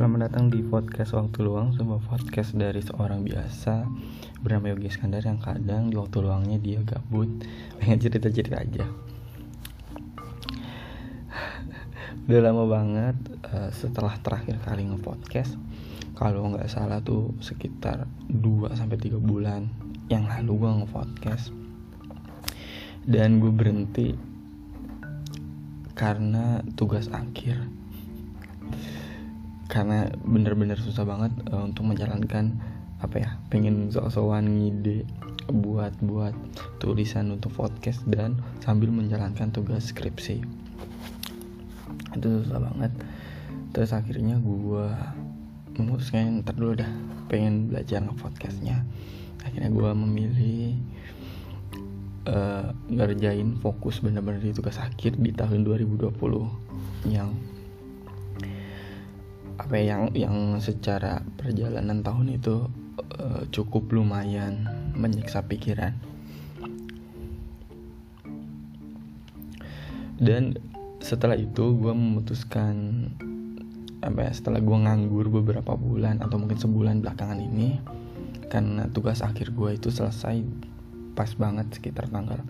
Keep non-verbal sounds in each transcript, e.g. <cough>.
Selamat datang di podcast Waktu Luang, sebuah podcast dari seorang biasa bernama Yogi Iskandar yang kadang di waktu luangnya dia gabut, pengen cerita-cerita aja. Udah lama banget uh, setelah terakhir kali nge-podcast. Kalau nggak salah tuh sekitar 2 sampai 3 bulan yang lalu gue nge-podcast. Dan gue berhenti karena tugas akhir karena bener-bener susah banget uh, untuk menjalankan apa ya pengen sok-sokan ngide buat buat tulisan untuk podcast dan sambil menjalankan tugas skripsi. Itu susah banget. Terus akhirnya gue memutuskan ntar dulu dah pengen belajar podcastnya akhirnya gue memilih uh, ngerjain fokus bener-bener di tugas akhir di tahun 2020 yang apa ya, yang yang secara perjalanan tahun itu uh, cukup lumayan menyiksa pikiran. Dan setelah itu gue memutuskan apa ya setelah gue nganggur beberapa bulan atau mungkin sebulan belakangan ini karena tugas akhir gue itu selesai pas banget sekitar tanggal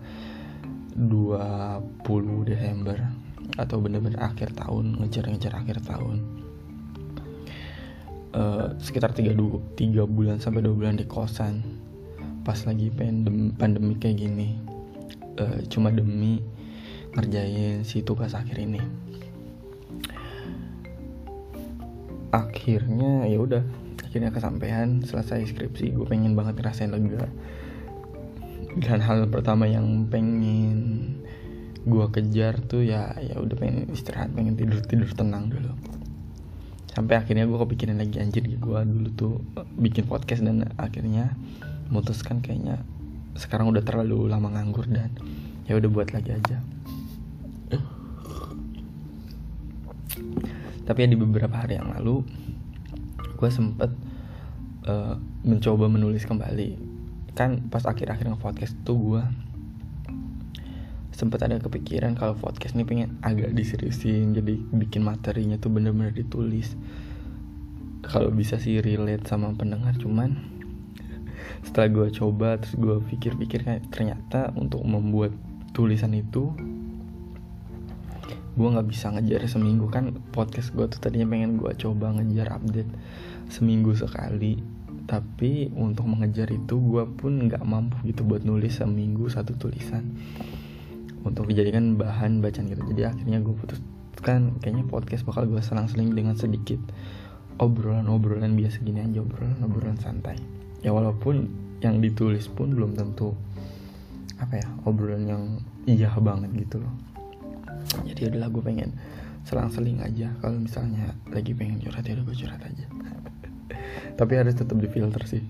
20 Desember atau bener-bener akhir tahun ngejar-ngejar akhir tahun uh, sekitar tiga, tiga bulan sampai dua bulan di kosan. Pas lagi pandem, pandemi kayak gini. Uh, cuma demi ngerjain si tugas akhir ini. Akhirnya ya udah. Akhirnya kesampaian selesai skripsi. Gue pengen banget ngerasain lega. Dan hal pertama yang pengen gue kejar tuh ya ya udah pengen istirahat pengen tidur tidur tenang dulu sampai akhirnya gue kepikiran lagi anjir gue dulu tuh bikin podcast dan akhirnya memutuskan kayaknya sekarang udah terlalu lama nganggur dan ya udah buat lagi aja. Tapi ya di beberapa hari yang lalu gue sempet uh, mencoba menulis kembali. Kan pas akhir-akhir nge-podcast tuh gue sempat ada kepikiran kalau podcast ini pengen agak diseriusin jadi bikin materinya tuh bener-bener ditulis. Kalau bisa sih relate sama pendengar cuman <laughs> setelah gue coba terus gue pikir-pikir kayak ternyata untuk membuat tulisan itu gue nggak bisa ngejar seminggu. Kan podcast gue tuh tadinya pengen gue coba ngejar update seminggu sekali tapi untuk mengejar itu gue pun nggak mampu gitu buat nulis seminggu satu tulisan untuk dijadikan bahan bacaan gitu. Jadi akhirnya gue putuskan kayaknya podcast bakal gue selang-seling dengan sedikit obrolan-obrolan biasa gini aja obrolan-obrolan santai. Ya walaupun yang ditulis pun belum tentu apa ya obrolan yang iya banget gitu loh. Jadi adalah gue pengen selang-seling aja. Kalau misalnya lagi pengen curhat ya udah gue curhat aja. <laughs> Tapi harus tetap difilter sih.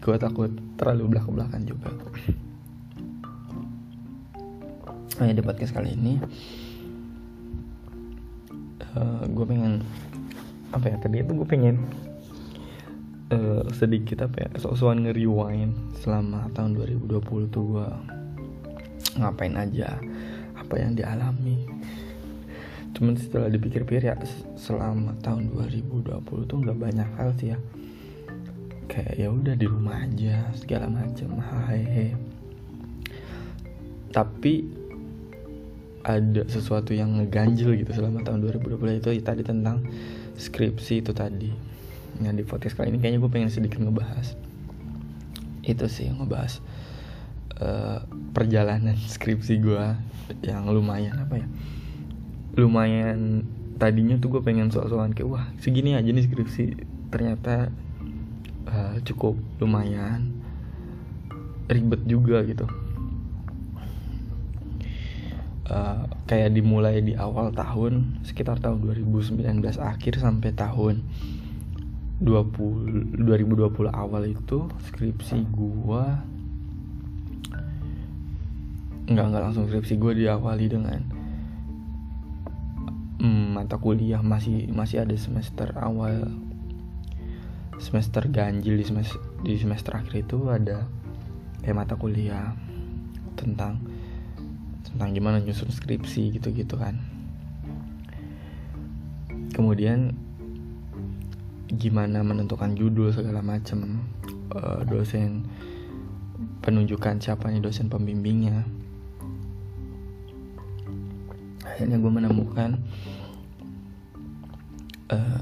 Gue takut terlalu belak-belakan juga nah ya di podcast kali ini. Uh, gue pengen apa ya tadi itu gue pengen uh, sedikit apa ya soal nge-rewind selama tahun 2020 tuh gue ngapain aja apa yang dialami. Cuman setelah dipikir-pikir ya selama tahun 2020 tuh nggak banyak hal sih ya. Kayak ya udah di rumah aja segala macam hehehe tapi ada sesuatu yang ngeganjel gitu selama tahun 2020 itu ya, tadi tentang skripsi itu tadi. Yang di podcast kali ini kayaknya gue pengen sedikit ngebahas itu sih ngebahas uh, perjalanan skripsi gue yang lumayan apa ya lumayan tadinya tuh gue pengen soal-soalan kayak wah segini aja nih skripsi. Ternyata uh, cukup lumayan ribet juga gitu uh, kayak dimulai di awal tahun sekitar tahun 2019 akhir sampai tahun 20 2020 awal itu skripsi gua nggak nggak langsung skripsi gua diawali dengan hmm, mata kuliah masih masih ada semester awal semester ganjil di semester di semester akhir itu ada kayak mata kuliah tentang tentang gimana nyusun skripsi gitu-gitu kan. Kemudian gimana menentukan judul segala macem uh, dosen penunjukan siapa nih dosen pembimbingnya. Akhirnya gue menemukan uh,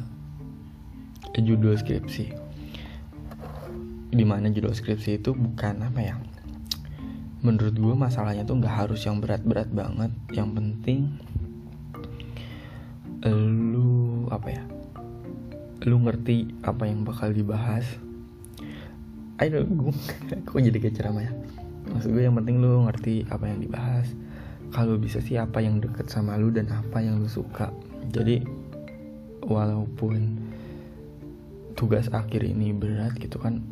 judul skripsi. Di mana judul skripsi itu bukan apa ya menurut gue masalahnya tuh nggak harus yang berat-berat banget. Yang penting lu apa ya? Lu ngerti apa yang bakal dibahas. Ayo <laughs> gue kok jadi kayak ya? Maksud gue yang penting lu ngerti apa yang dibahas. Kalau bisa sih apa yang deket sama lu dan apa yang lu suka. Jadi walaupun tugas akhir ini berat gitu kan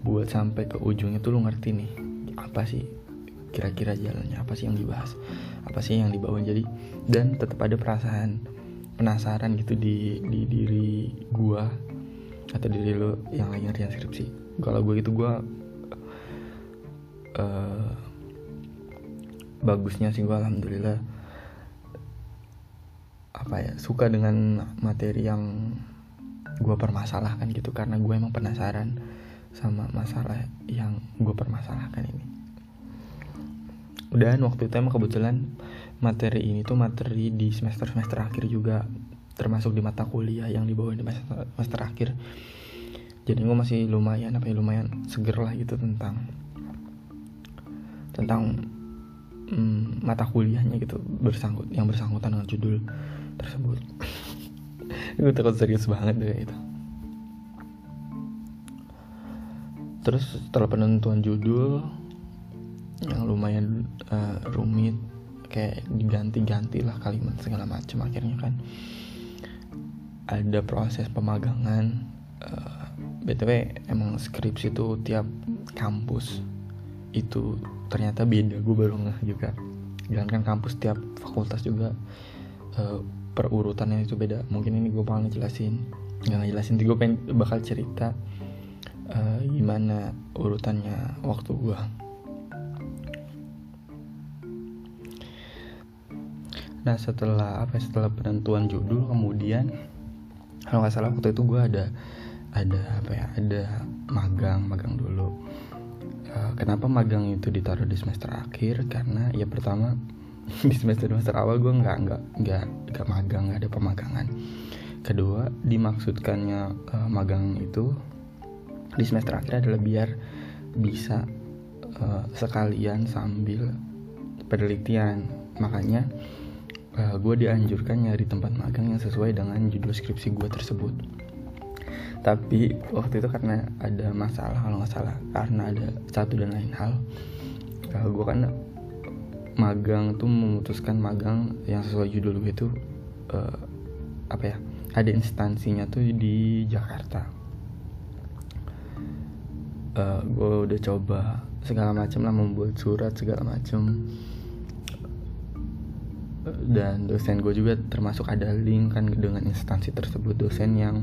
buat sampai ke ujungnya tuh lu ngerti nih apa sih? Kira-kira jalannya apa sih yang dibahas? Apa sih yang dibawa? Jadi dan tetap ada perasaan penasaran gitu di di diri gua atau diri lo yang lagi ngerjain skripsi. Kalau gue gitu gue uh, bagusnya sih gue alhamdulillah apa ya suka dengan materi yang gue permasalahkan gitu. Karena gue emang penasaran sama masalah yang gue permasalahkan ini dan waktu itu emang kebetulan materi ini tuh materi di semester semester akhir juga termasuk di mata kuliah yang dibawa di semester, semester akhir. Jadi gue masih lumayan apa ya lumayan seger lah gitu tentang tentang mm, mata kuliahnya gitu bersangkut yang bersangkutan dengan judul tersebut. <laughs> Gue takut serius banget deh itu. Terus setelah penentuan judul yang lumayan uh, rumit kayak diganti-ganti lah kalimat segala macam akhirnya kan. Ada proses pemagangan uh, btw emang skripsi itu tiap kampus itu ternyata beda. Gue baru ngeh juga. Jangan kan kampus tiap fakultas juga uh, perurutannya itu beda. Mungkin ini gue bakal ngejelasin. Nggak ngejelasin gue pengen bakal cerita uh, gimana urutannya waktu gue nah setelah apa setelah penentuan judul kemudian kalau nggak salah waktu itu gue ada ada apa ya ada magang magang dulu. Uh, kenapa magang itu ditaruh di semester akhir? Karena ya pertama <laughs> di semester semester awal gue nggak nggak nggak nggak magang nggak ada pemagangan. Kedua dimaksudkannya uh, magang itu di semester akhir adalah biar bisa uh, sekalian sambil penelitian. Makanya uh, gue dianjurkan nyari tempat magang yang sesuai dengan judul skripsi gue tersebut. Tapi waktu itu karena ada masalah kalau nggak salah karena ada satu dan lain hal uh, gue kan magang tuh memutuskan magang yang sesuai judul gue itu uh, apa ya ada instansinya tuh di Jakarta. Uh, gue udah coba segala macam lah membuat surat segala macam dan dosen gue juga termasuk ada link kan dengan instansi tersebut. Dosen yang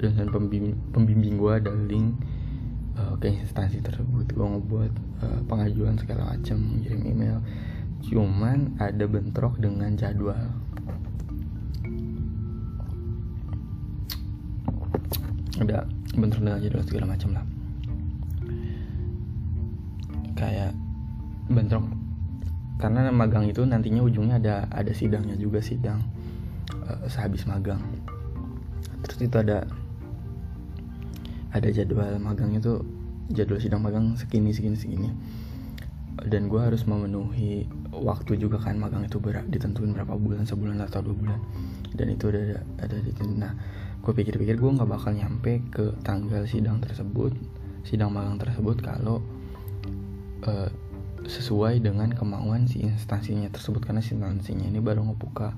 dosen pembimbing, pembimbing gue ada link uh, ke instansi tersebut. Gue ngebuat uh, pengajuan segala macam kirim email. Cuman ada bentrok dengan jadwal. Ada bentrok dengan jadwal segala macam lah. Kayak bentrok karena magang itu nantinya ujungnya ada ada sidangnya juga sidang uh, sehabis magang. Terus itu ada ada jadwal magangnya tuh jadwal sidang magang segini segini segini. Dan gue harus memenuhi waktu juga kan magang itu ber ditentuin berapa bulan sebulan atau dua bulan. Dan itu ada, ada di nah gue pikir-pikir gue nggak bakal nyampe ke tanggal sidang tersebut sidang magang tersebut kalau uh, sesuai dengan kemauan si instansinya tersebut. Karena si instansinya ini baru ngebuka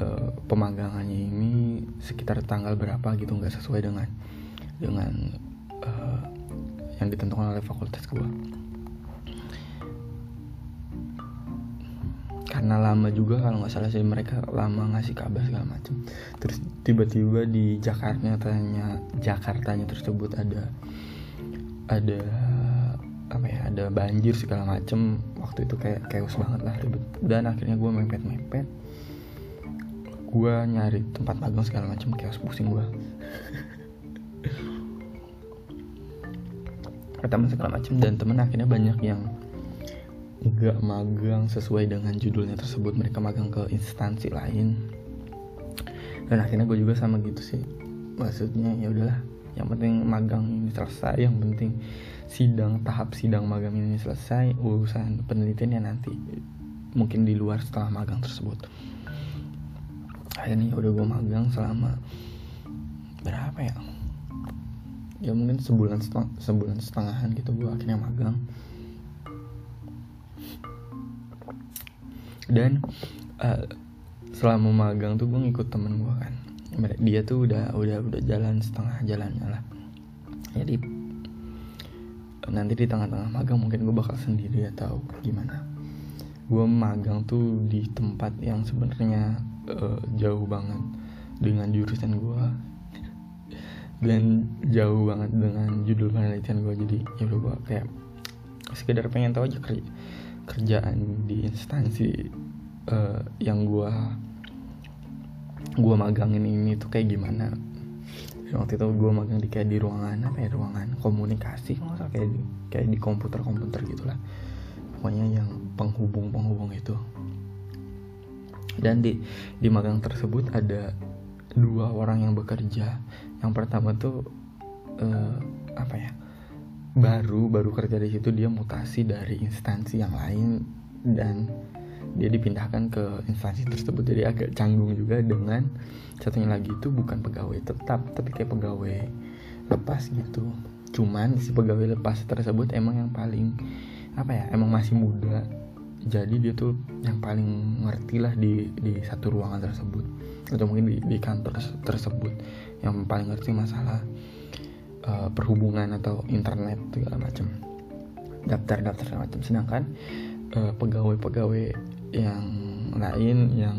uh, pemagangannya ini sekitar tanggal berapa gitu nggak sesuai dengan dengan uh, yang ditentukan oleh fakultas gue karena lama juga kalau nggak salah sih mereka lama ngasih kabar segala macam terus tiba-tiba di Jakarta tanya Jakartanya tersebut ada ada apa ya ada banjir segala macem. Waktu itu kayak chaos banget lah ribet. Dan akhirnya gue mepet mepet gue nyari tempat magang segala macam kayak pusing gue <laughs> teman segala macam dan temen akhirnya banyak yang gak magang sesuai dengan judulnya tersebut. Mereka magang ke instansi lain. Dan akhirnya gue juga sama gitu sih. Maksudnya ya udahlah. Yang penting magang ini selesai yang penting sidang tahap sidang magang ini selesai urusan penelitian ya nanti mungkin di luar setelah magang tersebut. Akhirnya ya udah gue magang selama berapa ya? Ya mungkin sebulan setengah, sebulan setengahan gitu gue akhirnya magang. Dan uh, selama magang tuh gue ngikut temen gue kan. Dia tuh udah udah udah jalan setengah jalannya lah. Jadi nanti di tengah-tengah magang mungkin gue bakal sendiri atau gimana. Gue magang tuh di tempat yang sebenarnya uh, jauh banget dengan jurusan gue dan jauh banget dengan judul penelitian gue jadi ya gue kayak sekedar pengen tahu aja kerja kerjaan di instansi uh, yang gue gue magangin ini tuh kayak gimana waktu itu gue magang di kayak di ruangan apa ya ruangan komunikasi nggak kayak di, kayak di komputer komputer gitulah. Pokoknya yang penghubung penghubung itu. Dan di di magang tersebut ada dua orang yang bekerja. Yang pertama tuh uh, apa ya baru baru kerja di situ dia mutasi dari instansi yang lain dan dia dipindahkan ke instansi tersebut. Jadi agak canggung juga dengan satunya lagi itu bukan pegawai tetap tapi kayak pegawai lepas gitu. Cuman si pegawai lepas tersebut emang yang paling apa ya emang masih muda. Jadi dia tuh yang paling ngerti lah di di satu ruangan tersebut. Atau mungkin di, di kantor tersebut. Yang paling ngerti masalah uh, perhubungan atau internet segala macam. Daftar-daftar segala macam. Sedangkan uh, pegawai-pegawai yang lain yang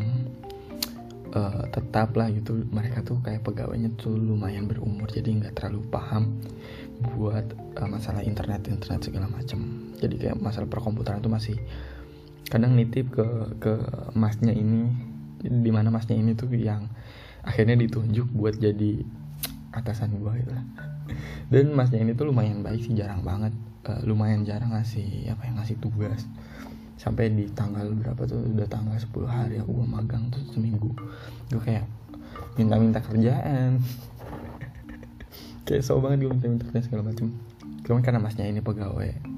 uh, tetap lah gitu. Mereka tuh kayak pegawainya tuh lumayan berumur jadi nggak terlalu paham buat uh, masalah internet internet segala macam jadi kayak masalah perkomputeran tuh masih kadang nitip ke ke masnya ini di mana masnya ini tuh yang akhirnya ditunjuk buat jadi atasan gue gitu. Dan masnya ini tuh lumayan baik sih jarang banget uh, lumayan jarang ngasih apa yang ngasih tugas sampai di tanggal berapa tuh? Udah tanggal 10 hari aku gue magang tuh seminggu. Gue kayak minta-minta kerjaan. <laughs> Kayak so banget gue minta-minta kerjaan segala macem. Cuman karena masnya ini pegawai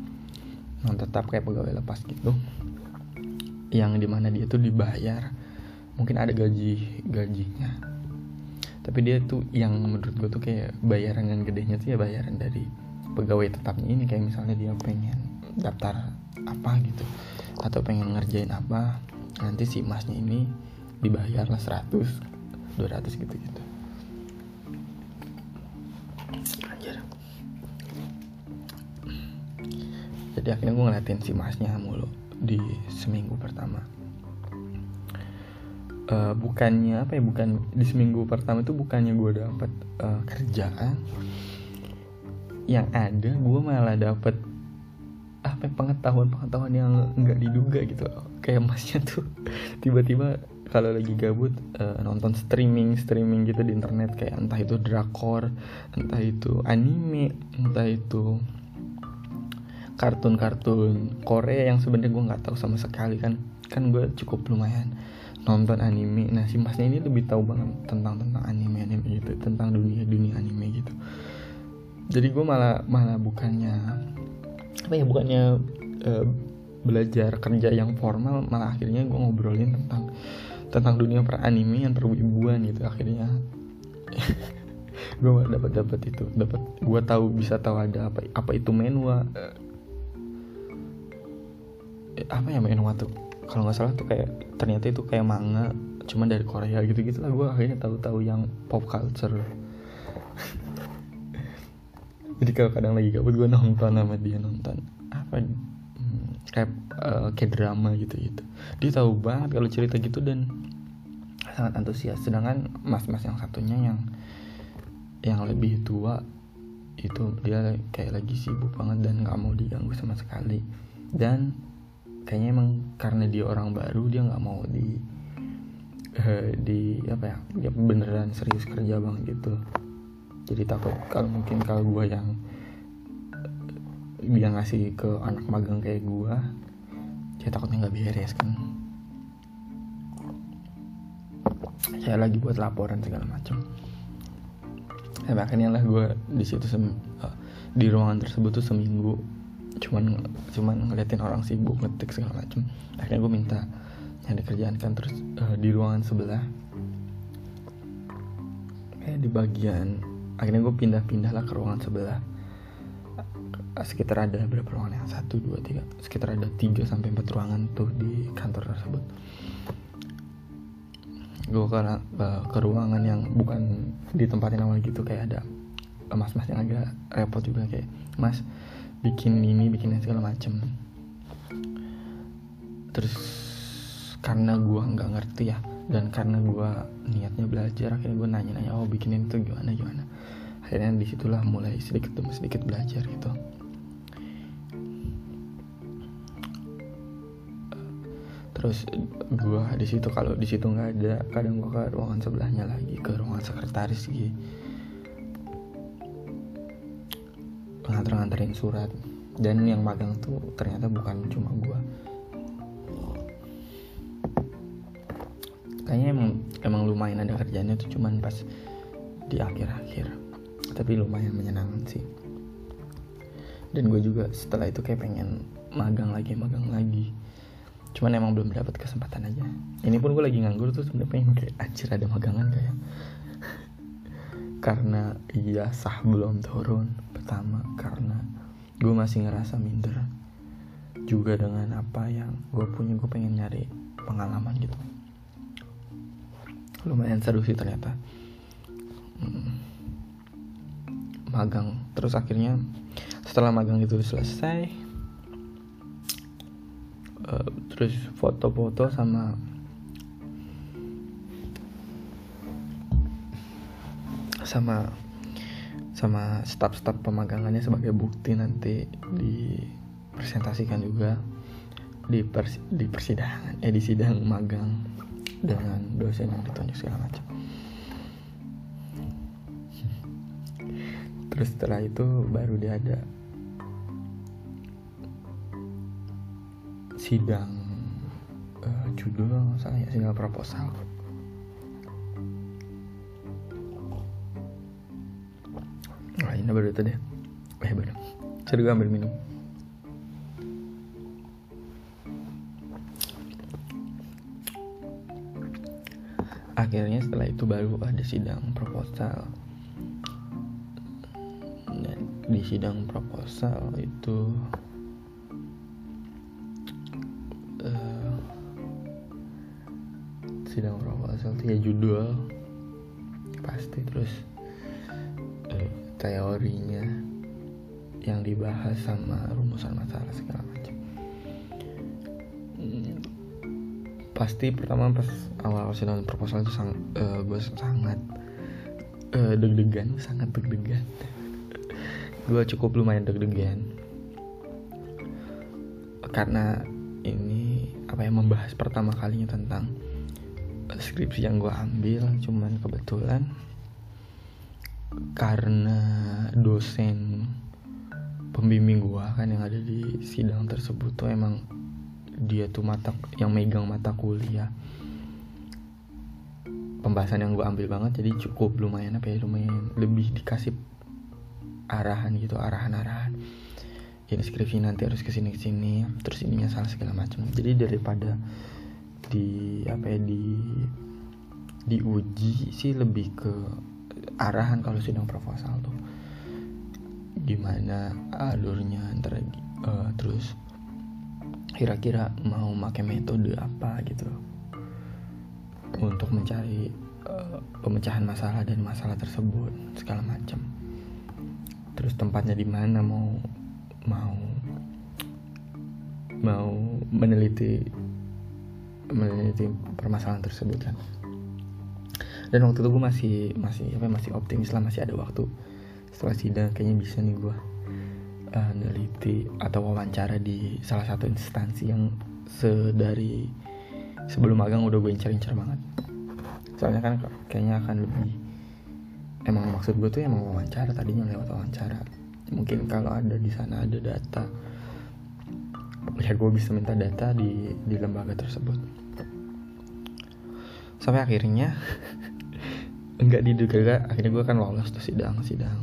non tetap kayak pegawai lepas gitu yang di mana dia tuh dibayar mungkin ada gaji gajinya. Tapi dia tuh yang menurut gue tuh kayak bayaran yang gedenya tuh ya bayaran dari pegawai tetapnya ini. Kayak misalnya dia pengen daftar apa gitu atau pengen ngerjain apa nanti si masnya ini dibayar lah 100 200 gitu gitu jadi akhirnya gue ngeliatin si masnya mulu di seminggu pertama. Uh, bukannya apa ya bukan di seminggu pertama itu bukannya gue dapet uh, kerjaan. Yang ada gue malah dapet apa ya, pengetahuan pengetahuan yang nggak diduga gitu. Kayak masnya tuh <laughs> tiba-tiba kalau lagi gabut uh, nonton streaming streaming gitu di internet kayak entah itu drakor entah itu anime entah itu kartun-kartun Korea yang sebenarnya gue nggak tahu sama sekali kan. Kan gue cukup lumayan nonton anime. Nah si masnya ini lebih tahu banget tentang tentang anime anime gitu tentang dunia dunia anime gitu. Jadi gue malah malah bukannya apa ya bukannya uh, belajar kerja yang formal malah akhirnya gue ngobrolin tentang tentang dunia per anime yang perwibuan gitu akhirnya. <laughs> Gue dapat dapat itu. Dapat gue tahu bisa tahu ada apa apa itu menua eh, apa ya menua tuh? Kalau nggak salah tuh kayak ternyata itu kayak manga cuman dari Korea gitu gitu lah gue akhirnya tahu-tahu yang pop culture <laughs> jadi kalau kadang lagi gabut gue nonton sama dia nonton apa hmm, kayak uh, kayak drama gitu gitu. Dia tahu banget kalau cerita gitu dan sangat antusias. Sedangkan mas-mas yang satunya yang yang lebih tua itu dia kayak lagi sibuk banget dan nggak mau diganggu sama sekali. Dan kayaknya emang karena dia orang baru dia nggak mau di uh, di apa ya dia beneran serius kerja banget gitu jadi takut kalau mungkin kalau gue yang dia ngasih ke anak magang kayak gue ya takutnya nggak beres kan. Saya lagi buat laporan segala macam. Ya makanya lah gue di situ uh, di ruangan tersebut tuh seminggu cuman cuman ngeliatin orang sibuk ngetik segala macam. Akhirnya gue minta yang dikerjaan kan terus uh, di ruangan sebelah kayak di bagian akhirnya gue pindah-pindah lah ke ruangan sebelah. Sekitar ada berapa ruangan ya? Satu dua tiga. Sekitar ada tiga sampai empat ruangan tuh di kantor tersebut. Gue ke, uh, ke ruangan yang bukan ditempatin awal gitu kayak ada mas-mas yang agak repot juga kayak mas bikin ini bikin ini segala macem. Terus karena gue nggak ngerti ya dan karena gue niatnya belajar akhirnya gue nanya-nanya oh bikinin itu gimana gimana akhirnya di situlah mulai sedikit demi sedikit belajar gitu. Terus gue di situ kalau di situ nggak ada kadang gue ke ruangan sebelahnya lagi ke ruangan sekretaris gitu nganter-nganterin surat. Dan yang magang tuh ternyata bukan cuma gue kayaknya emang emang lumayan ada kerjanya tuh cuman pas di akhir-akhir tapi lumayan menyenangkan sih. Dan gue juga setelah itu kayak pengen magang lagi magang lagi. Cuman emang belum dapat kesempatan aja. Ini pun gue lagi nganggur tuh sebenarnya pengen kayak anjir ada magangan kayak. <laughs> Karena iya sah belum turun. Pertama karena gue masih ngerasa minder juga dengan apa yang gue punya. Gue pengen nyari pengalaman gitu. Lumayan seru sih ternyata. Hmm. Magang. Terus akhirnya setelah magang itu selesai uh, terus foto-foto sama sama sama staf-staf pemagangannya sebagai bukti nanti dipresentasikan juga di pers di persidangan eh di sidang magang dengan dosen yang ditunjuk segala macam terus setelah itu baru dia ada sidang uh, judul saya sidang proposal Nah, ini baru itu deh. Eh, baru. Saya juga ambil minum. Akhirnya setelah itu baru ada sidang proposal. Di sidang proposal itu uh, sidang proposal itu ya judul. Pasti terus uh, teorinya yang dibahas sama rumusan masalah segala macam. Hmm, pasti pertama pas awal sidang proposal itu sang, uh, gue sangat uh, deg-degan sangat deg-degan gue cukup lumayan deg-degan. Karena ini apa yang membahas pertama kalinya tentang skripsi yang gue ambil. Cuman kebetulan karena dosen pembimbing gua kan yang ada di sidang tersebut tuh emang dia tuh mata yang megang mata kuliah. Pembahasan yang gua ambil banget jadi cukup lumayan apa ya lumayan lebih dikasih arahan gitu arahan-arahan. Ini skripsi nanti harus ke sini ke sini terus ininya salah segala macam. Jadi daripada di apa ya di diuji sih lebih ke arahan kalau sidang proposal tuh. Gimana alurnya antara uh, terus kira-kira mau pakai metode apa gitu. Untuk mencari uh, pemecahan masalah dan masalah tersebut segala macam terus tempatnya di mana mau mau mau meneliti meneliti permasalahan tersebut kan. Dan waktu itu gue masih masih apa masih optimis lah masih ada waktu. Setelah sidang kayaknya bisa nih gue uh, neliti atau wawancara di salah satu instansi yang sedari sebelum magang udah gue incar-incar banget. Soalnya kan kayaknya akan lebih emang maksud gue tuh emang wawancara tadinya lewat wawancara. Mungkin kalau ada di sana ada data ya gue bisa minta data di di lembaga tersebut. Sampai akhirnya <laughs> enggak diduga akhirnya gue kan lolos tuh sidang sidang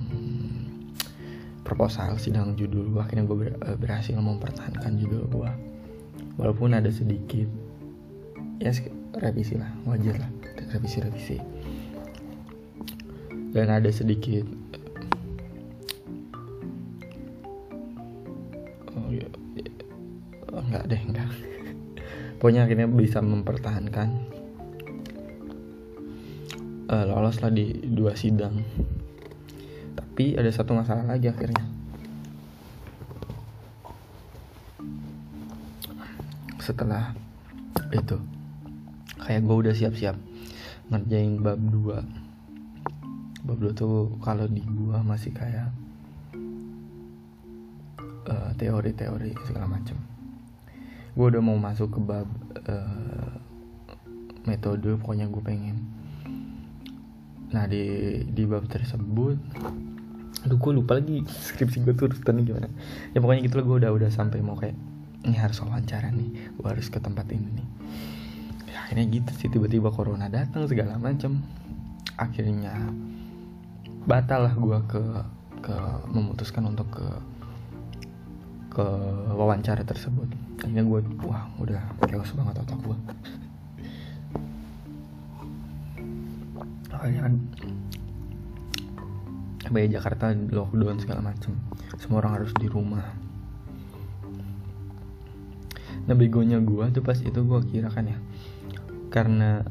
proposal sidang judul gue akhirnya gue ber, eh, berhasil mempertahankan judul gue walaupun ada sedikit ya revisi lah wajar lah revisi revisi dan ada sedikit oh ya, oh, enggak deh enggak. <laughs> Pokoknya akhirnya bisa mempertahankan uh, lolos lah di dua sidang. Tapi ada satu masalah lagi akhirnya. Setelah itu kayak gue udah siap-siap ngerjain bab 2 2 tuh kalau di gue masih kayak uh, teori-teori segala macem. Gue udah mau masuk ke bab uh, metode pokoknya gue pengen. Nah di di bab tersebut aduh gue lupa lagi skripsi gue tuh urutannya gimana. Ya pokoknya gitu lah gue udah udah sampai mau kayak ini harus wawancara nih gue harus ke tempat ini nih. Ya, akhirnya gitu sih tiba-tiba corona datang segala macam akhirnya batal lah gue ke ke memutuskan untuk ke ke wawancara tersebut. Akhirnya gue wah udah chaos banget otak gue akhirnya kan Kayak Jakarta lockdown segala macem. Semua orang harus di rumah. Nah begonya gue tuh pas itu gue kira kan ya Karena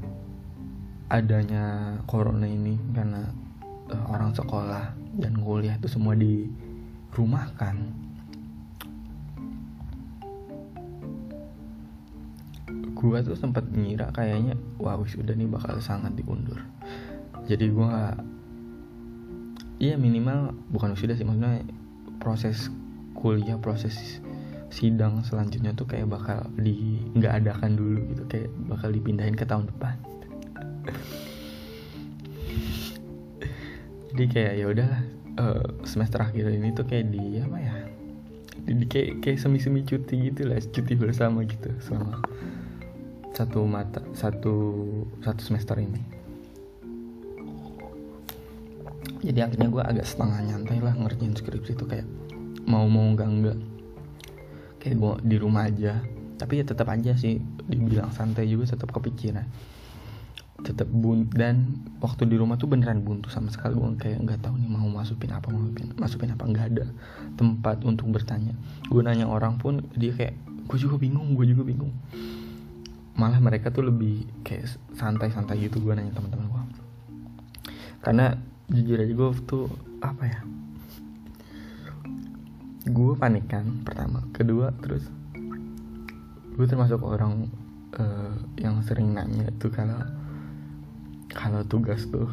adanya corona ini Karena uh, orang sekolah dan kuliah itu semua di rumah kan gue tuh sempat ngira kayaknya wah sudah nih bakal sangat diundur. Jadi gue gak iya minimal bukan wisuda sih maksudnya proses kuliah proses sidang selanjutnya tuh kayak bakal di nggak adakan dulu gitu kayak bakal dipindahin ke tahun depan jadi kayak ya udahlah uh, semester akhir ini tuh kayak di apa ya di kayak kayak semi semi cuti gitu lah cuti bersama gitu selama satu mata satu satu semester ini. Jadi akhirnya gue agak setengah nyantai lah ngerjain skripsi itu kayak mau mau enggak enggak kayak gue di rumah aja tapi ya tetap aja sih dibilang santai juga tetap kepikiran tetap bun dan waktu di rumah tuh beneran buntu sama sekali gue kayak nggak tahu nih mau masukin apa mau masukin masukin apa. Nggak ada tempat untuk bertanya. Gue nanya orang pun dia kayak gue juga bingung gue juga bingung. Malah mereka tuh lebih kayak santai-santai gitu gue nanya teman-teman gue karena jujur aja gue tuh apa ya gue panik kan pertama. Kedua terus gue termasuk orang uh, yang sering nanya tuh kalau kalau tugas tuh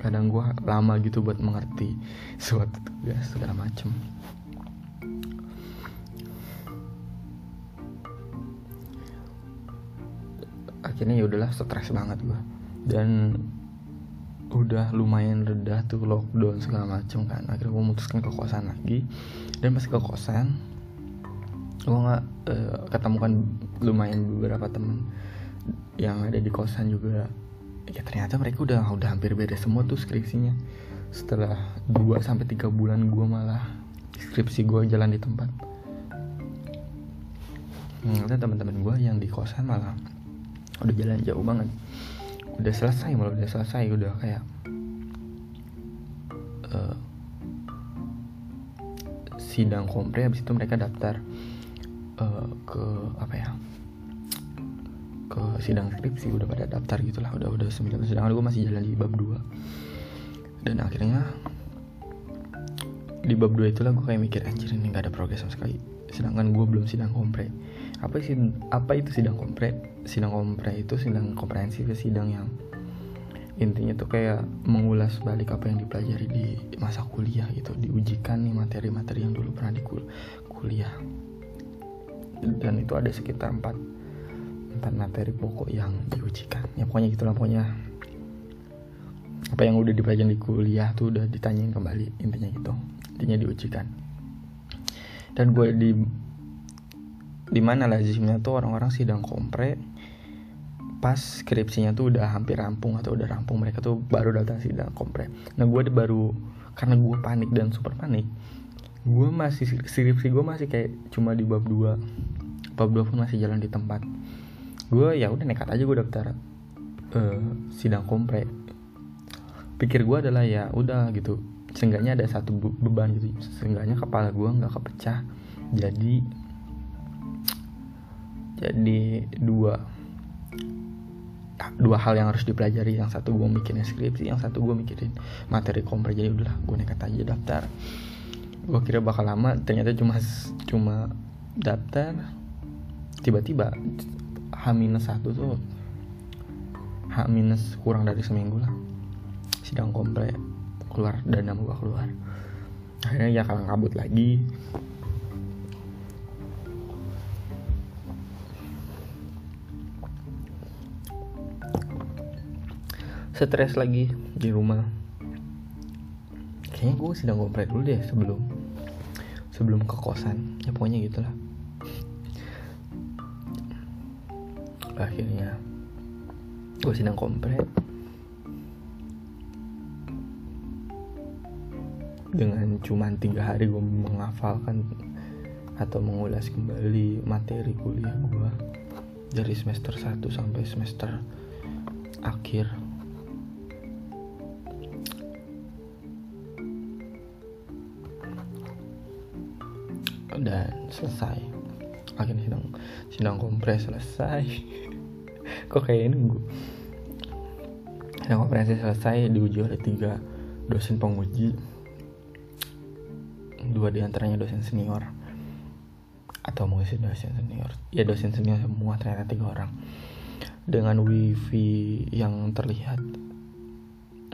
kadang gue lama gitu buat mengerti suatu tugas segala macem. Akhirnya ya udahlah stres banget gue dan udah lumayan reda tuh lockdown segala macem kan. Akhirnya gue memutuskan ke kosan lagi. Dan pas ke kosan gue nggak uh, ketemukan lumayan beberapa temen yang ada di kosan juga ya ternyata mereka udah udah hampir beres semua tuh skripsinya. Setelah 2 sampai tiga bulan gue malah skripsi gue jalan di tempat. Ternyata teman-teman gue yang di kosan malah udah jalan jauh banget. Udah selesai malah udah selesai udah kayak uh, sidang kompre habis itu mereka daftar uh, ke apa ya ke sidang skripsi udah pada daftar gitulah udah udah sembilan sedangkan gue masih jalan di bab 2 dan akhirnya di bab 2 itulah gue kayak mikir anjir ini gak ada progres sama sekali. Sedangkan gue belum sidang kompre. Apa sih apa itu sidang kompre? Sidang kompre itu sidang komprehensif sidang yang intinya tuh kayak mengulas balik apa yang dipelajari di masa kuliah gitu diujikan nih materi-materi yang dulu pernah di kul kuliah. Dan itu ada sekitar 4 tentang materi pokok yang diujikan. Ya pokoknya gitulah pokoknya. Apa yang udah dipelajari di kuliah tuh udah ditanyain kembali intinya gitu. Intinya diujikan. Dan gue di di mana lazimnya tuh orang-orang sidang kompre pas skripsinya tuh udah hampir rampung atau udah rampung mereka tuh baru datang sidang kompre. Nah gue baru karena gue panik dan super panik gue masih skripsi gue masih kayak cuma di bab 2 bab 2 pun masih jalan di tempat gue ya udah nekat aja gue daftar uh, sidang kompre. Pikir gue adalah ya udah gitu. Seenggaknya ada satu beban gitu. Seenggaknya kepala gue nggak kepecah. Jadi jadi dua dua hal yang harus dipelajari. Yang satu gue mikirin skripsi yang satu gue mikirin materi kompre. Jadi udahlah gue nekat aja daftar. Gue kira bakal lama ternyata cuma cuma daftar tiba-tiba H minus satu tuh H minus kurang dari seminggu lah. Sidang komple keluar dan nama gue keluar. Akhirnya ya kalang kabut lagi. Stres lagi di rumah. Kayaknya gue sidang komple dulu deh sebelum sebelum ke kosan. Ya pokoknya gitulah akhirnya. Gue sidang kompre dengan cuma tiga hari gue menghafalkan atau mengulas kembali materi kuliah gue dari semester 1 sampai semester akhir. Dan selesai. Akhirnya sidang sidang kompres selesai kok kayak nunggu sidang kompres selesai diuji oleh tiga dosen penguji. Dua di antaranya dosen senior. Atau mungkin dosen senior. Ya dosen senior semua ternyata tiga orang. Dengan wifi yang terlihat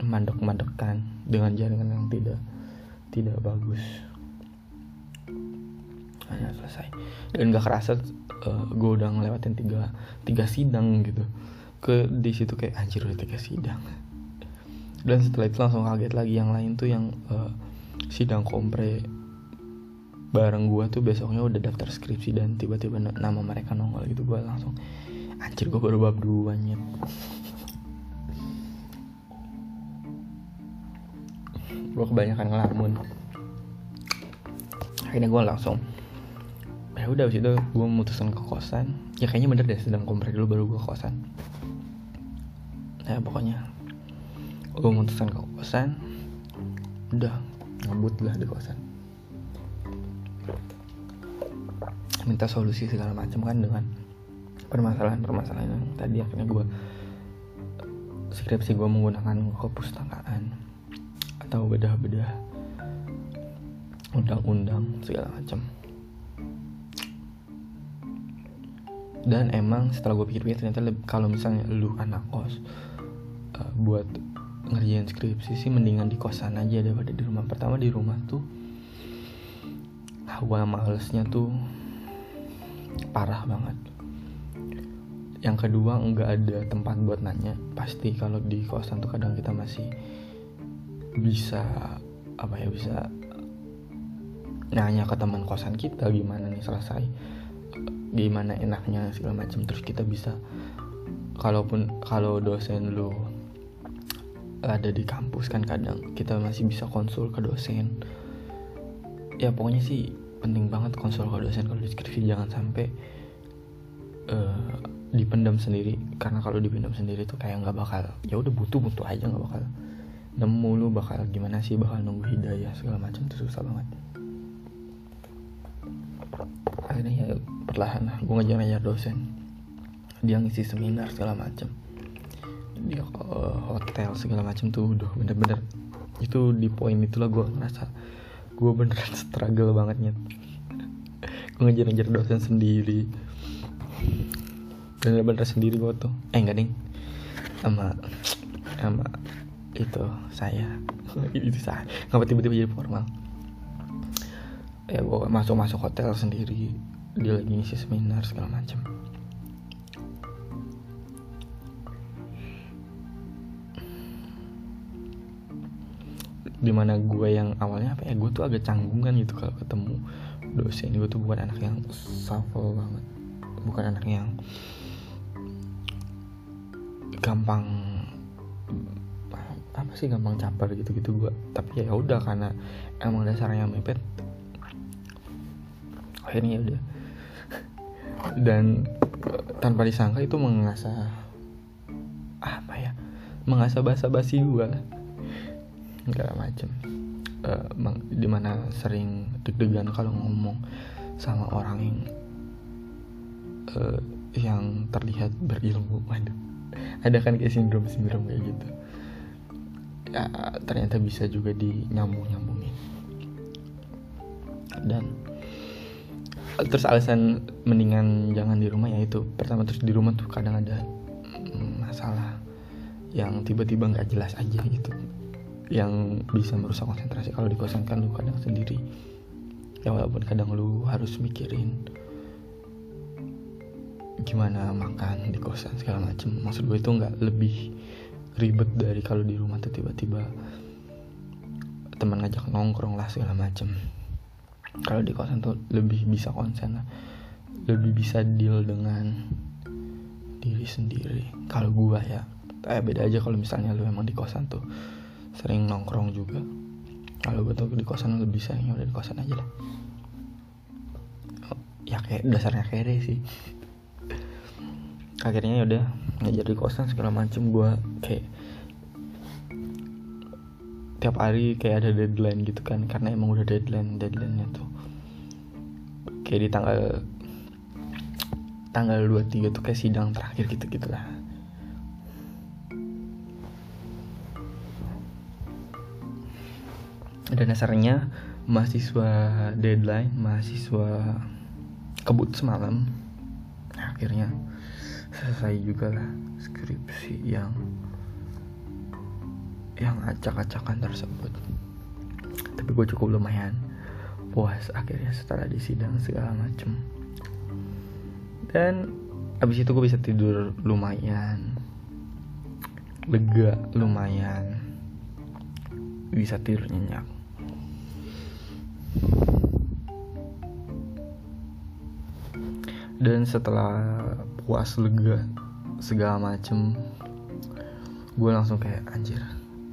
mandek-mandekan dengan jaringan yang tidak tidak bagus. Hanya selesai. Dan gak kerasa eh, gue udah ngelewatin tiga tiga sidang gitu. Ke di situ kayak anjir udah tiga sidang. Dan setelah itu langsung kaget lagi. Yang lain tuh yang uh, sidang kompre bareng gue tuh besoknya udah daftar skripsi dan tiba-tiba nama mereka nongol gitu. Gue langsung anjir gue baru bab dua nyet. Gue kebanyakan ngelamun. Akhirnya gue langsung ya udah abis itu gue memutuskan ke kosan. Ya kayaknya bener deh sedang kompre dulu baru gue kosan. Nah pokoknya gue memutuskan ke kosan. Udah ngebut lah di kosan. Minta solusi segala macam kan dengan permasalahan-permasalahan yang tadi akhirnya gue skripsi gue menggunakan kepustakaan atau bedah-bedah undang-undang segala macam dan emang setelah gue pikir-pikir ternyata kalau misalnya lu anak kos uh, buat ngerjain skripsi sih mendingan di kosan aja daripada di rumah. Pertama di rumah tuh hawa malesnya tuh parah banget. Yang kedua nggak ada tempat buat nanya. Pasti kalau di kosan tuh kadang kita masih bisa apa ya bisa nanya ke teman kosan kita gimana nih selesai gimana enaknya segala macam terus kita bisa kalaupun kalau dosen lu ada di kampus kan kadang kita masih bisa konsul ke dosen. Ya pokoknya sih penting banget konsul ke dosen kalau deskripsi. Jangan sampai uh, dipendam sendiri. Karena kalau dipendam sendiri tuh kayak nggak bakal ya udah butuh butuh aja nggak bakal nemu lu bakal gimana sih bakal nunggu hidayah segala macam tuh susah banget perlahan lah gue ngajar ngajar dosen. Dia ngisi seminar segala macam dia uh, hotel segala macam tuh udah bener-bener. Itu di poin itulah gue ngerasa gue beneran <laughs> struggle banget nyet. Gue ngejar-ngejar dosen sendiri. Bener-bener sendiri gue tuh. Eh enggak ding. Sama sama itu saya. <laughs> Itu saya. Ngapa tiba-tiba jadi formal. Ya gue masuk masuk hotel sendiri dia lagi ngisi seminar segala macam di mana gue yang awalnya apa ya gue tuh agak canggungan gitu kalau ketemu dosen. Gue tuh bukan anak yang shuffle banget. Bukan anak yang gampang apa sih gampang caper gitu gitu gue tapi ya udah karena emang dasarnya mepet akhirnya ya udah dan tanpa disangka itu mengasah apa ya mengasah bahasa basi gue lah segala macem uh, di mana sering deg-degan kalau ngomong sama orang yang uh, yang terlihat berilmu. Waduh. Ada kan kayak sindrom sindrom kayak gitu. Ya ternyata bisa juga dinyambung nyambungin dan terus alasan mendingan jangan di rumah ya itu pertama terus di rumah tuh kadang ada masalah yang tiba-tiba nggak jelas aja gitu yang bisa merusak konsentrasi. Kalau di kosan kan lu kadang sendiri ya walaupun kadang lu harus mikirin gimana makan di kosan segala macem maksud gue itu nggak lebih ribet dari kalau di rumah tuh tiba-tiba teman ngajak nongkrong lah segala macem kalau di kosan tuh lebih bisa konsen lah. Lebih bisa deal dengan diri sendiri. Kalau gua ya eh beda aja kalau misalnya lu emang di kosan tuh sering nongkrong juga. Kalau gue tuh di kosan lebih sering udah di kosan aja lah. Ya kayak dasarnya kere sih. Akhirnya ya udah ngajar di kosan segala macem gue kayak tiap hari kayak ada deadline gitu kan karena emang udah deadline deadline tuh. Kayak di tanggal tanggal 23 tuh kayak sidang terakhir gitu gitulah dan dasarnya mahasiswa deadline mahasiswa kebut semalam. Akhirnya selesai juga lah skripsi yang yang acak-acakan tersebut. Tapi gue cukup lumayan puas akhirnya setelah disidang segala macem. Dan abis itu gue bisa tidur lumayan lega lumayan bisa tidur nyenyak. Dan setelah puas lega segala macem gue langsung kayak anjir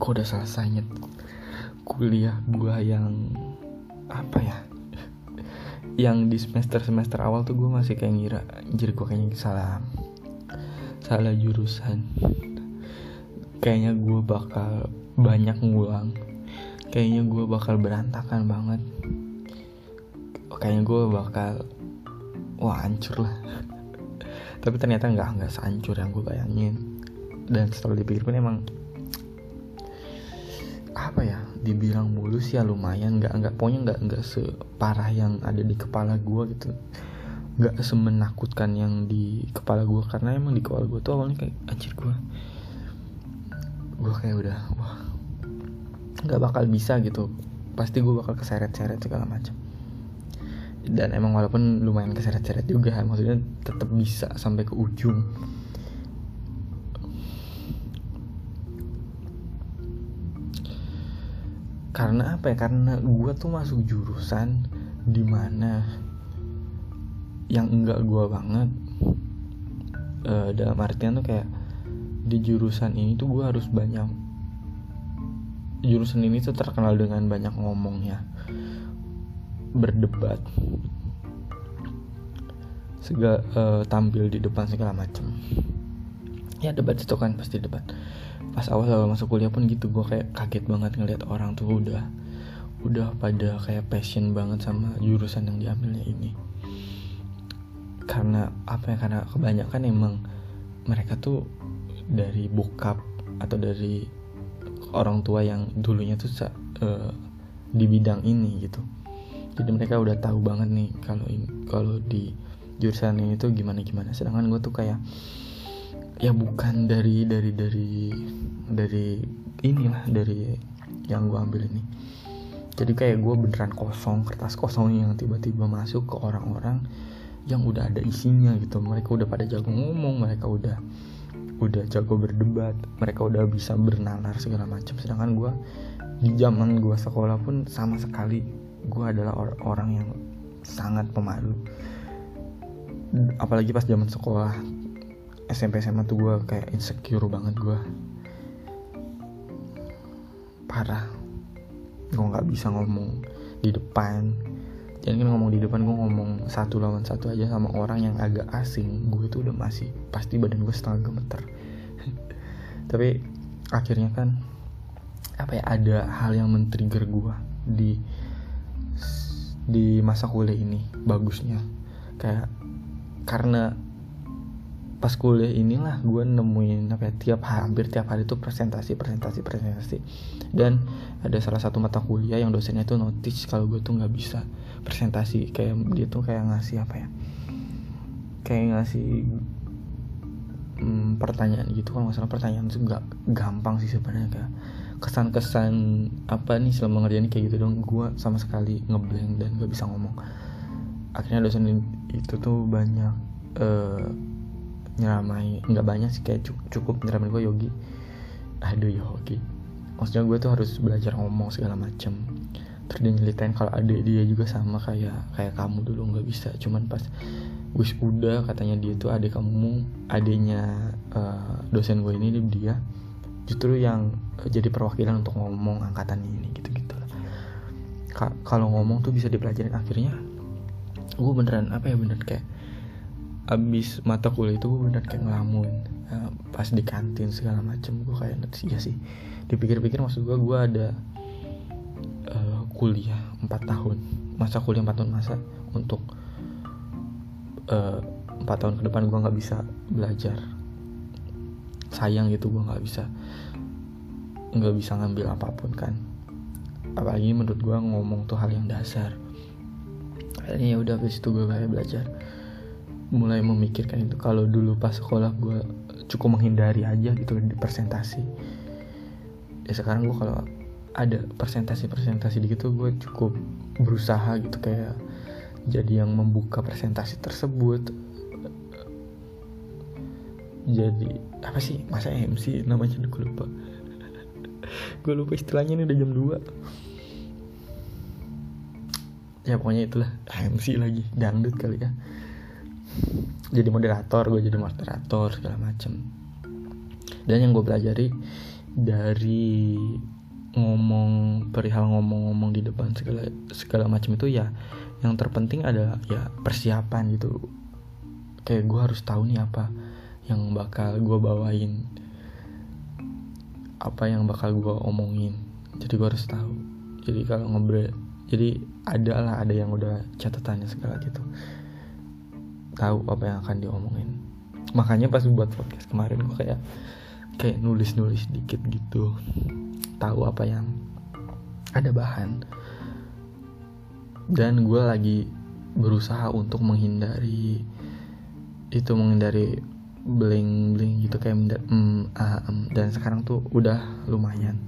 kok udah selesai nyet kuliah gue yang apa ya yang di semester semester awal tuh gue masih kayak ngira anjir gue kayaknya salah salah jurusan. Kayaknya gue bakal banyak ngulang. Kayaknya gue bakal berantakan banget. Kayaknya gue bakal wah hancur lah. <laughs> Tapi ternyata nggak nggak sehancur yang gue bayangin. Dan setelah dipikir pun emang apa ya? Dibilang mulus ya lumayan nggak nggak pokoknya nggak nggak separah yang ada di kepala gue gitu. Nggak semenakutkan yang di kepala gue karena emang di kepala gue tuh awalnya kayak anjir gue gue kayak udah wah nggak bakal bisa gitu. Pasti gue bakal keseret-seret segala macam dan emang walaupun lumayan keseret-seret juga maksudnya tetap bisa sampai ke ujung karena apa ya? Karena gue tuh masuk jurusan di mana yang enggak gue banget uh, dalam artian tuh kayak di jurusan ini tuh gue harus banyak jurusan ini tuh terkenal dengan banyak ngomongnya berdebat segala uh, tampil di depan segala macam ya debat itu kan pasti debat pas awal awal masuk kuliah pun gitu gue kayak kaget banget ngeliat orang tuh udah udah pada kayak passion banget sama jurusan yang diambilnya ini. Karena apa ya karena kebanyakan emang mereka tuh dari bokap atau dari orang tua yang dulunya tuh uh, di bidang ini gitu. Jadi mereka udah tahu banget nih kalau kalau di jurusan ini tuh gimana gimana sedangkan gue tuh kayak ya bukan dari dari dari dari inilah dari yang gue ambil ini. Jadi kayak gue beneran kosong kertas kosong yang tiba-tiba masuk ke orang-orang yang udah ada isinya gitu. Mereka udah pada jago ngomong mereka udah udah jago berdebat mereka udah bisa bernalar segala macam. Sedangkan gue di zaman gue sekolah pun sama sekali gue adalah or orang yang sangat pemalu. Apalagi pas zaman sekolah SMP SMA tuh gue kayak insecure banget gue parah. Gue nggak bisa ngomong di depan. Jadi kan ngomong di depan gue ngomong satu lawan satu aja sama orang yang agak asing. Gue itu udah masih pasti badan gue setengah gemeter. <laughs> Tapi akhirnya kan apa ya ada hal yang men-trigger gue di di masa kuliah ini bagusnya. Kayak karena pas kuliah inilah gue nemuin apa ya, tiap hampir tiap hari itu presentasi presentasi presentasi. Dan ada salah satu mata kuliah yang dosennya itu notice kalau gue tuh nggak bisa presentasi. Kayak dia tuh kayak ngasih apa ya kayak ngasih hmm, pertanyaan gitu. Kan masalah pertanyaan itu nggak gampang sih sebenarnya kayak kesan-kesan apa nih selama ngerjain kayak gitu dong gue sama sekali ngeblank dan gak bisa ngomong. Akhirnya dosen itu tuh banyak uh, nyeramai nggak banyak sih kayak cukup nyeramain gue Yogi. Aduh Yogi. Maksudnya gue tuh harus belajar ngomong segala macem. Terus dia nyelitain kalau adik dia juga sama kayak kayak kamu dulu nggak bisa. Cuman pas wis udah katanya dia tuh adik kamu adiknya uh, dosen gue ini dia justru yang jadi perwakilan untuk ngomong angkatan ini gitu gitu lah kalau ngomong tuh bisa dipelajarin. Akhirnya gue beneran apa ya bener kayak abis mata kuliah itu gue bener kayak ngelamun. Uh, pas di kantin segala macem gue kayak nanti ya sih. Dipikir-pikir maksud gue gue ada uh, kuliah 4 tahun. Masa kuliah 4 tahun masa untuk uh, eh, 4 tahun ke depan gue nggak bisa belajar. Sayang gitu gue nggak bisa nggak bisa ngambil apa pun kan. Apalagi menurut gue ngomong tuh hal yang dasar. Akhirnya ya udah habis itu gue kayak belajar mulai memikirkan itu. Kalau dulu pas sekolah gue cukup menghindari aja gitu di presentasi. Ya sekarang gue kalau ada presentasi presentasi di gitu gue cukup berusaha gitu kayak jadi yang membuka presentasi tersebut. Jadi apa sih? Masa MC namanya gue lupa. <laughs> Gue lupa istilahnya ini udah jam 2 ya pokoknya itulah MC lagi dangdut kali ya jadi moderator gue jadi moderator segala macem. Dan yang gue pelajari dari ngomong perihal ngomong-ngomong di depan segala segala macam itu ya yang terpenting adalah ya persiapan gitu. Kayak gue harus tahu nih apa yang bakal gue bawain apa yang bakal gue omongin. Jadi gue harus tahu. Jadi kalau ngobrol jadi ada lah ada yang udah catatannya segala gitu tahu apa yang akan diomongin. Makanya pas buat podcast kemarin gue kayak kayak nulis nulis dikit gitu. Tahu apa yang ada bahan. Dan gue lagi berusaha untuk menghindari itu menghindari bling bling gitu kayak mm, ah, mm. dan sekarang tuh udah lumayan.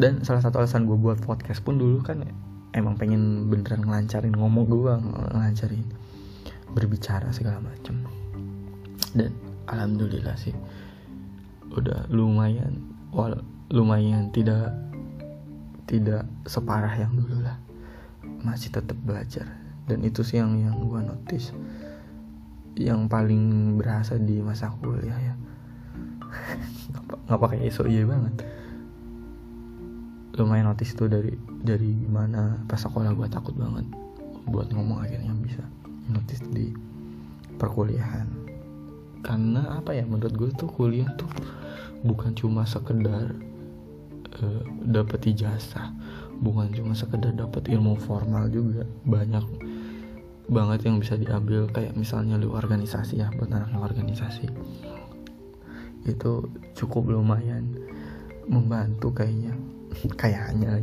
Dan salah satu alasan gue buat podcast pun dulu kan emang pengen beneran ngelancarin ngomong gue ngelancarin berbicara segala macam. Dan alhamdulillah sih udah lumayan wal lumayan tidak tidak separah yang dulu lah. Masih tetap belajar. Dan itu sih yang yang gue notice. Yang paling berasa di masa kuliah ya. <laughs> Nggak pakai iso iya banget. Lumayan notice itu dari dari mana pas sekolah gue takut banget buat ngomong akhirnya bisa notice di perkuliahan. Karena apa ya menurut gue tuh kuliah tuh bukan cuma sekedar uh, dapat ijazah bukan cuma sekedar dapat ilmu formal juga. Banyak banget yang bisa diambil kayak misalnya lu organisasi ya buat anak organisasi. Itu cukup lumayan membantu kayaknya <laughs> kayaknya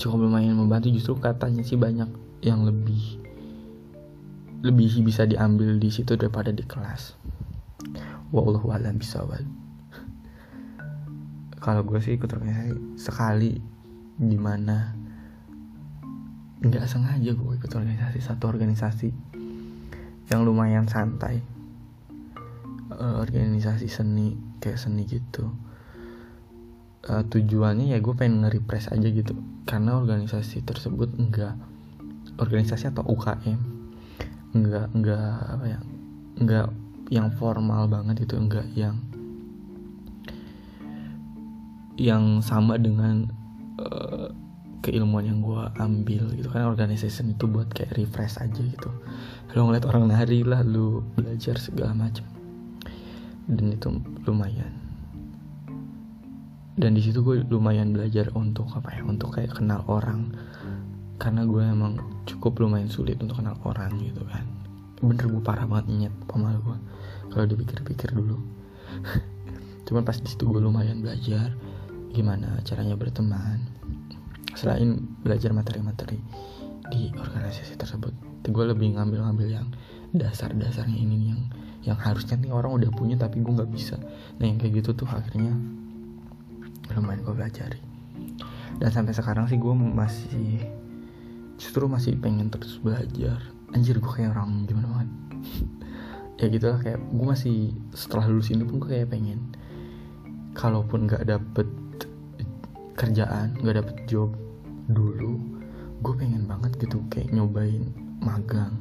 cukup lumayan membantu justru katanya sih banyak yang lebih lebih bisa diambil di situ daripada di kelas. Wallahu alam bisawab <laughs> kalau gue sih ikut organisasi sekali di mana nggak sengaja gue ikut organisasi satu organisasi yang lumayan santai. Uh, organisasi seni kayak seni gitu. Uh, tujuannya ya gue pengen nge-repress aja gitu karena organisasi tersebut enggak organisasi atau UKM enggak enggak apa ya enggak yang formal banget itu enggak yang yang sama dengan uh, keilmuan yang gue ambil gitu. Kan organisasi itu buat kayak refresh aja gitu. Lo ngeliat orang nari lah lu belajar segala macam. Dan itu lumayan. Dan di situ gue lumayan belajar untuk apa ya untuk kayak kenal orang. Karena gue emang cukup lumayan sulit untuk kenal orang gitu kan. Bener. Gue parah banget nyet pemalu gue kalau dipikir-pikir dulu. <laughs> Cuman pas di situ gue lumayan belajar gimana caranya berteman. Selain belajar materi-materi di organisasi tersebut gue lebih ngambil-ngambil yang dasar-dasarnya ini yang yang harusnya nih orang udah punya tapi gue nggak bisa. Nah yang kayak gitu tuh akhirnya lumayan gue pelajari. Dan sampai sekarang sih gue masih justru masih pengen terus belajar. Anjir gue kayak orang gimana banget. <laughs> Ya gitu lah kayak gue masih setelah lulus ini pun gue kayak pengen kalaupun nggak dapet kerjaan nggak dapet job dulu gue pengen banget gitu kayak nyobain magang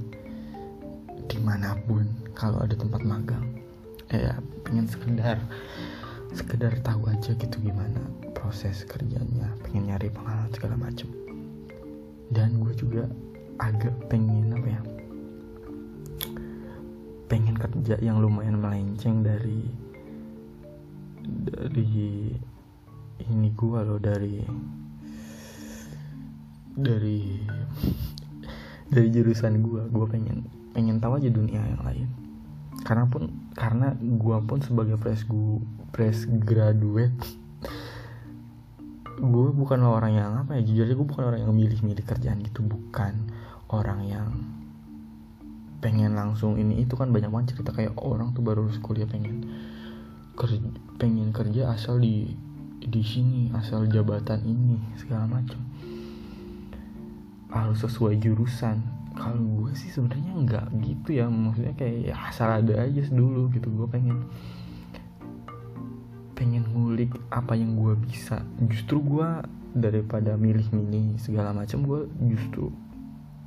di mana pun kalau ada tempat magang. Ya pengen sekedar sekedar tahu aja gitu gimana proses kerjanya pengen nyari pengalaman segala macem dan gue juga agak pengen apa ya? Pengen kerja yang lumayan melenceng dari dari ini gue loh dari dari dari jurusan gue gue pengen pengen tahu aja dunia yang lain. Karena pun karena gue pun sebagai fresh gue fresh graduate gue bukan orang yang apa ya jujur aja gue bukan orang yang milih-milih kerjaan gitu. Bukan orang yang pengen langsung ini. Itu kan banyak banget cerita. Kayak orang tuh baru lulus kuliah pengen kerja pengen kerja asal di di sini asal jabatan ini segala macam harus sesuai jurusan. Kalau gue sih sebenarnya nggak gitu ya. Maksudnya kayak ya asal ada aja dulu gitu. Gue pengen pengen ngulik apa yang gue bisa. Justru gue daripada milih-milih segala macam gue justru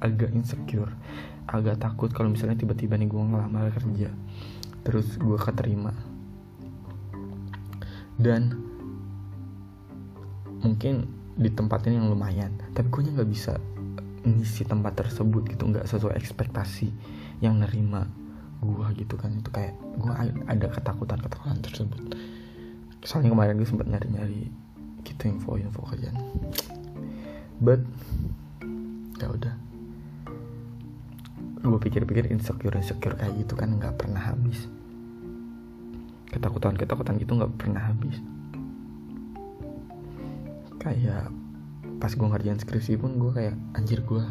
agak insecure agak takut kalau misalnya tiba-tiba nih gue ngelamar kerja terus gue keterima. Dan mungkin di tempat ini yang lumayan tapi gue nggak bisa ngisi tempat tersebut gitu nggak sesuai ekspektasi yang nerima gue gitu kan. Itu kayak gue ada ketakutan ketakutan tersebut soalnya kemarin gue sempat nyari nyari gitu info info kerjaan but ya udah. Gue pikir-pikir insecure insecure kayak gitu kan nggak pernah habis. Ketakutan ketakutan gitu nggak pernah habis. Kayak pas gue ngerjain skripsi pun gue kayak anjir gue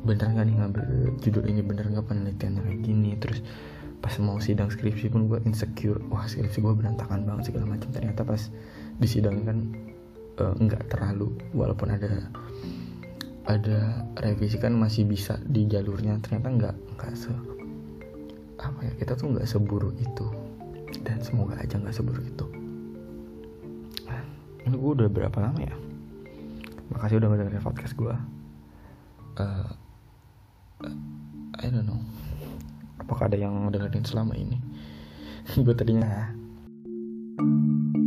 bener gak nih ngambil judul ini bener gak penelitiannya kayak gini? Terus pas mau sidang skripsi pun gue insecure. Wah skripsi gue berantakan banget segala macam. Ternyata pas di sidang kan uh, nggak terlalu walaupun ada ada revisi kan masih bisa di jalurnya. Ternyata nggak nggak se apa ya kita tuh nggak seburuk itu. Dan semoga aja nggak seburuk itu. Nah, ini gue udah berapa lama ya? Makasih udah ngedengerin podcast gue uh, I don't know apakah ada yang dengerin selama ini? <laughs> Gue tadinya nah.